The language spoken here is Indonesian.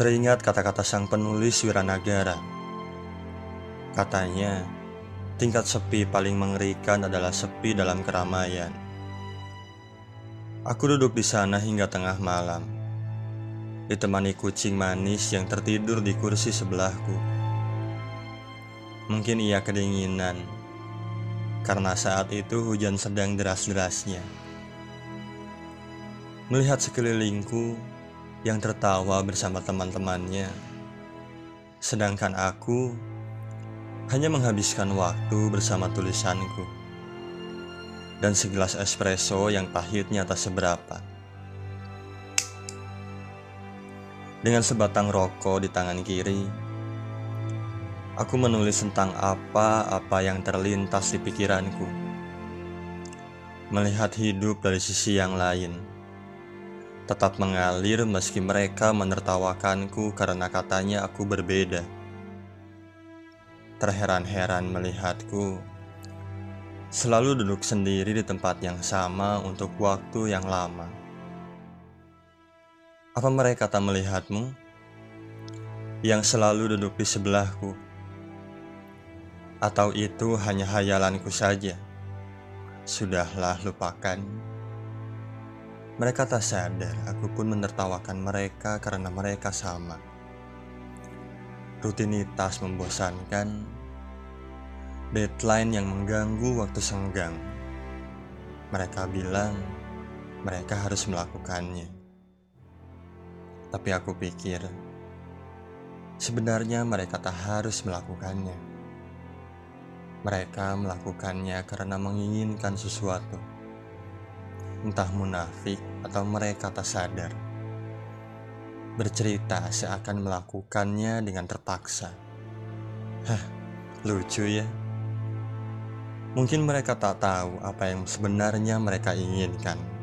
Teringat kata-kata sang penulis Wiranagara. Katanya, tingkat sepi paling mengerikan adalah sepi dalam keramaian. Aku duduk di sana hingga tengah malam, ditemani kucing manis yang tertidur di kursi sebelahku. Mungkin ia kedinginan, karena saat itu hujan sedang deras-derasnya. Melihat sekelilingku yang tertawa bersama teman-temannya, sedangkan aku hanya menghabiskan waktu bersama tulisanku dan segelas espresso yang pahitnya tak seberapa. Dengan sebatang rokok di tangan kiri, aku menulis tentang apa-apa yang terlintas di pikiranku. Melihat hidup dari sisi yang lain, tetap mengalir meski mereka menertawakanku karena katanya aku berbeda. Terheran-heran melihatku selalu duduk sendiri di tempat yang sama untuk waktu yang lama. Apa mereka tak melihatmu? Yang selalu duduk di sebelahku. Atau itu hanya hayalanku saja? Sudahlah lupakan. Mereka tak sadar, aku pun menertawakan mereka karena mereka sama. Rutinitas membosankan, deadline yang mengganggu waktu senggang. Mereka bilang mereka harus melakukannya. Tapi aku pikir, sebenarnya mereka tak harus melakukannya. Mereka melakukannya karena menginginkan sesuatu, entah munafik atau mereka tak sadar. Bercerita seakan melakukannya dengan terpaksa. Hah, lucu ya. Mungkin mereka tak tahu apa yang sebenarnya mereka inginkan.